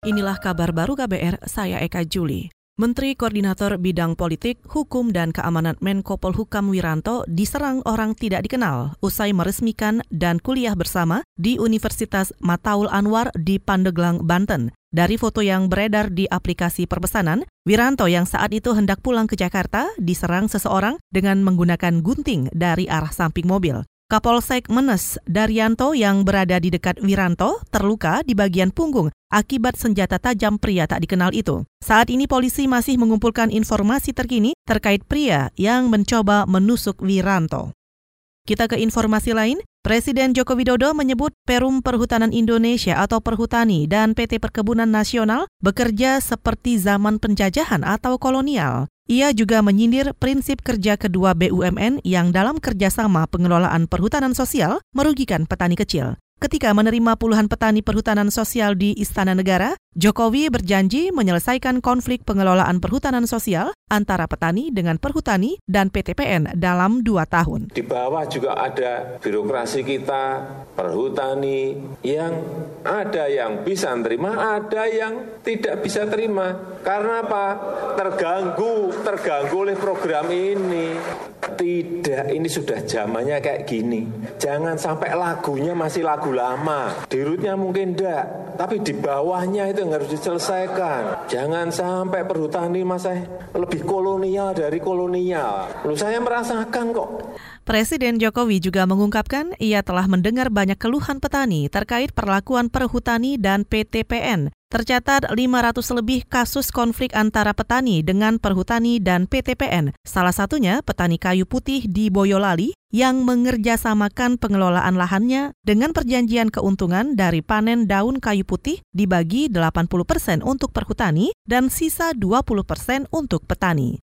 Inilah kabar baru KBR, saya Eka Juli. Menteri Koordinator Bidang Politik, Hukum, dan Keamanan Menko Polhukam Wiranto diserang orang tidak dikenal usai meresmikan dan kuliah bersama di Universitas Mataul Anwar di Pandeglang, Banten. Dari foto yang beredar di aplikasi perpesanan, Wiranto yang saat itu hendak pulang ke Jakarta diserang seseorang dengan menggunakan gunting dari arah samping mobil. Kapolsek Menes Daryanto yang berada di dekat Wiranto terluka di bagian punggung akibat senjata tajam pria tak dikenal itu. Saat ini polisi masih mengumpulkan informasi terkini terkait pria yang mencoba menusuk Wiranto. Kita ke informasi lain, Presiden Joko Widodo menyebut Perum Perhutanan Indonesia atau Perhutani dan PT Perkebunan Nasional bekerja seperti zaman penjajahan atau kolonial. Ia juga menyindir prinsip kerja kedua BUMN yang dalam kerjasama pengelolaan perhutanan sosial merugikan petani kecil. Ketika menerima puluhan petani perhutanan sosial di Istana Negara, Jokowi berjanji menyelesaikan konflik pengelolaan perhutanan sosial antara petani dengan perhutani dan PTPN dalam dua tahun. Di bawah juga ada birokrasi kita, perhutani, yang ada yang bisa terima, ada yang tidak bisa terima. Karena apa? Terganggu, terganggu oleh program ini. Tidak, ini sudah zamannya kayak gini. Jangan sampai lagunya masih lagu lama. Dirutnya mungkin enggak, tapi di bawahnya itu yang harus diselesaikan. Jangan sampai perhutani masa lebih kolonial dari kolonial. Lu saya merasakan kok. Presiden Jokowi juga mengungkapkan ia telah mendengar banyak keluhan petani terkait perlakuan perhutani dan PTPN. Tercatat 500 lebih kasus konflik antara petani dengan perhutani dan PTPN. Salah satunya petani kayu putih di Boyolali yang mengerjasamakan pengelolaan lahannya dengan perjanjian keuntungan dari panen daun kayu putih dibagi 80% persen untuk perhutani dan sisa 20% persen untuk petani.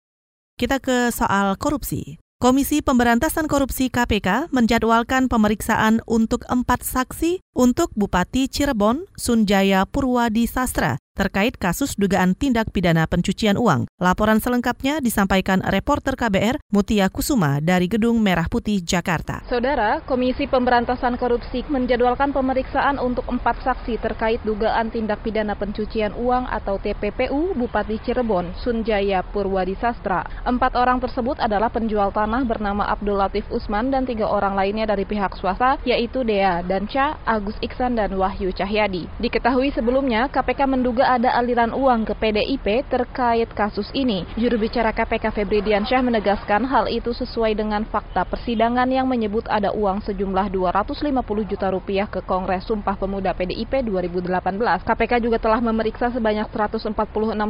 Kita ke soal korupsi. Komisi Pemberantasan Korupsi KPK menjadwalkan pemeriksaan untuk empat saksi untuk Bupati Cirebon, Sunjaya Purwadi Sastra, terkait kasus dugaan tindak pidana pencucian uang. Laporan selengkapnya disampaikan reporter KBR Mutia Kusuma dari Gedung Merah Putih, Jakarta. Saudara, Komisi Pemberantasan Korupsi menjadwalkan pemeriksaan untuk empat saksi terkait dugaan tindak pidana pencucian uang atau TPPU Bupati Cirebon, Sunjaya Purwadi Sastra. Empat orang tersebut adalah penjual tanah bernama Abdul Latif Usman dan tiga orang lainnya dari pihak swasta, yaitu Dea Danca, Agus Iksan, dan Wahyu Cahyadi. Diketahui sebelumnya, KPK menduga ada aliran uang ke PDIP terkait kasus ini. Juru bicara KPK Febri Diansyah menegaskan hal itu sesuai dengan fakta persidangan yang menyebut ada uang sejumlah 250 juta rupiah ke Kongres Sumpah Pemuda PDIP 2018. KPK juga telah memeriksa sebanyak 146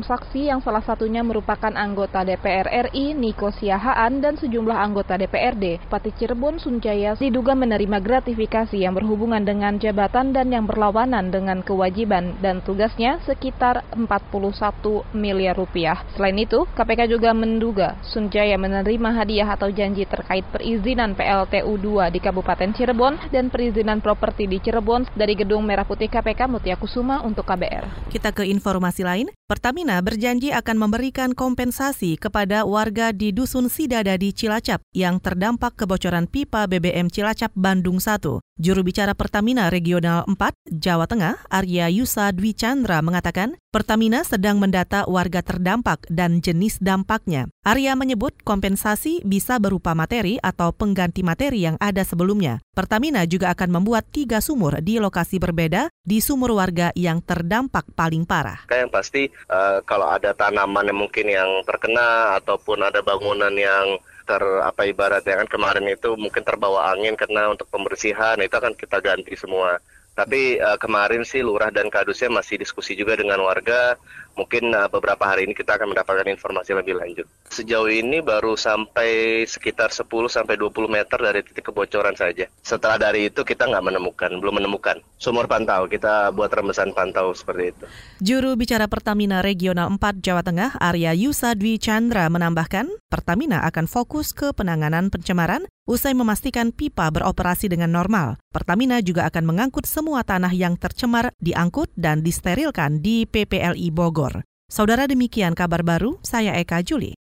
saksi yang salah satunya merupakan anggota DPR RI Niko Siahaan dan sejumlah anggota DPRD. Pati Cirebon Sunjaya diduga menerima gratifikasi yang berhubungan dengan jabatan dan yang berlawanan dengan kewajiban dan tugasnya sekitar sekitar 41 miliar rupiah. Selain itu, KPK juga menduga Sunjaya menerima hadiah atau janji terkait perizinan PLTU 2 di Kabupaten Cirebon dan perizinan properti di Cirebon dari Gedung Merah Putih KPK Mutia Kusuma untuk KBR. Kita ke informasi lain. Pertamina berjanji akan memberikan kompensasi kepada warga di Dusun Sidada di Cilacap yang terdampak kebocoran pipa BBM Cilacap Bandung 1. Juru bicara Pertamina Regional 4, Jawa Tengah, Arya Yusa Dwi Chandra mengatakan, Pertamina sedang mendata warga terdampak dan jenis dampaknya. Arya menyebut kompensasi bisa berupa materi atau pengganti materi yang ada sebelumnya. Pertamina juga akan membuat tiga sumur di lokasi berbeda di sumur warga yang terdampak paling parah. Yang pasti uh, kalau ada tanaman yang mungkin yang terkena ataupun ada bangunan yang ter apa ibaratnya kan kemarin itu mungkin terbawa angin karena untuk pembersihan itu akan kita ganti semua. Tapi uh, kemarin sih lurah dan kadusnya masih diskusi juga dengan warga. Mungkin uh, beberapa hari ini kita akan mendapatkan informasi lebih lanjut. Sejauh ini baru sampai sekitar 10 sampai 20 meter dari titik kebocoran saja. Setelah dari itu kita nggak menemukan, belum menemukan. Sumur pantau, kita buat remesan pantau seperti itu. Juru bicara Pertamina Regional 4 Jawa Tengah, Arya Yusa Dwi Chandra menambahkan, Pertamina akan fokus ke penanganan pencemaran usai memastikan pipa beroperasi dengan normal. Pertamina juga akan mengangkut semua tanah yang tercemar diangkut dan disterilkan di PPLI Bogor. Saudara demikian kabar baru, saya Eka Juli.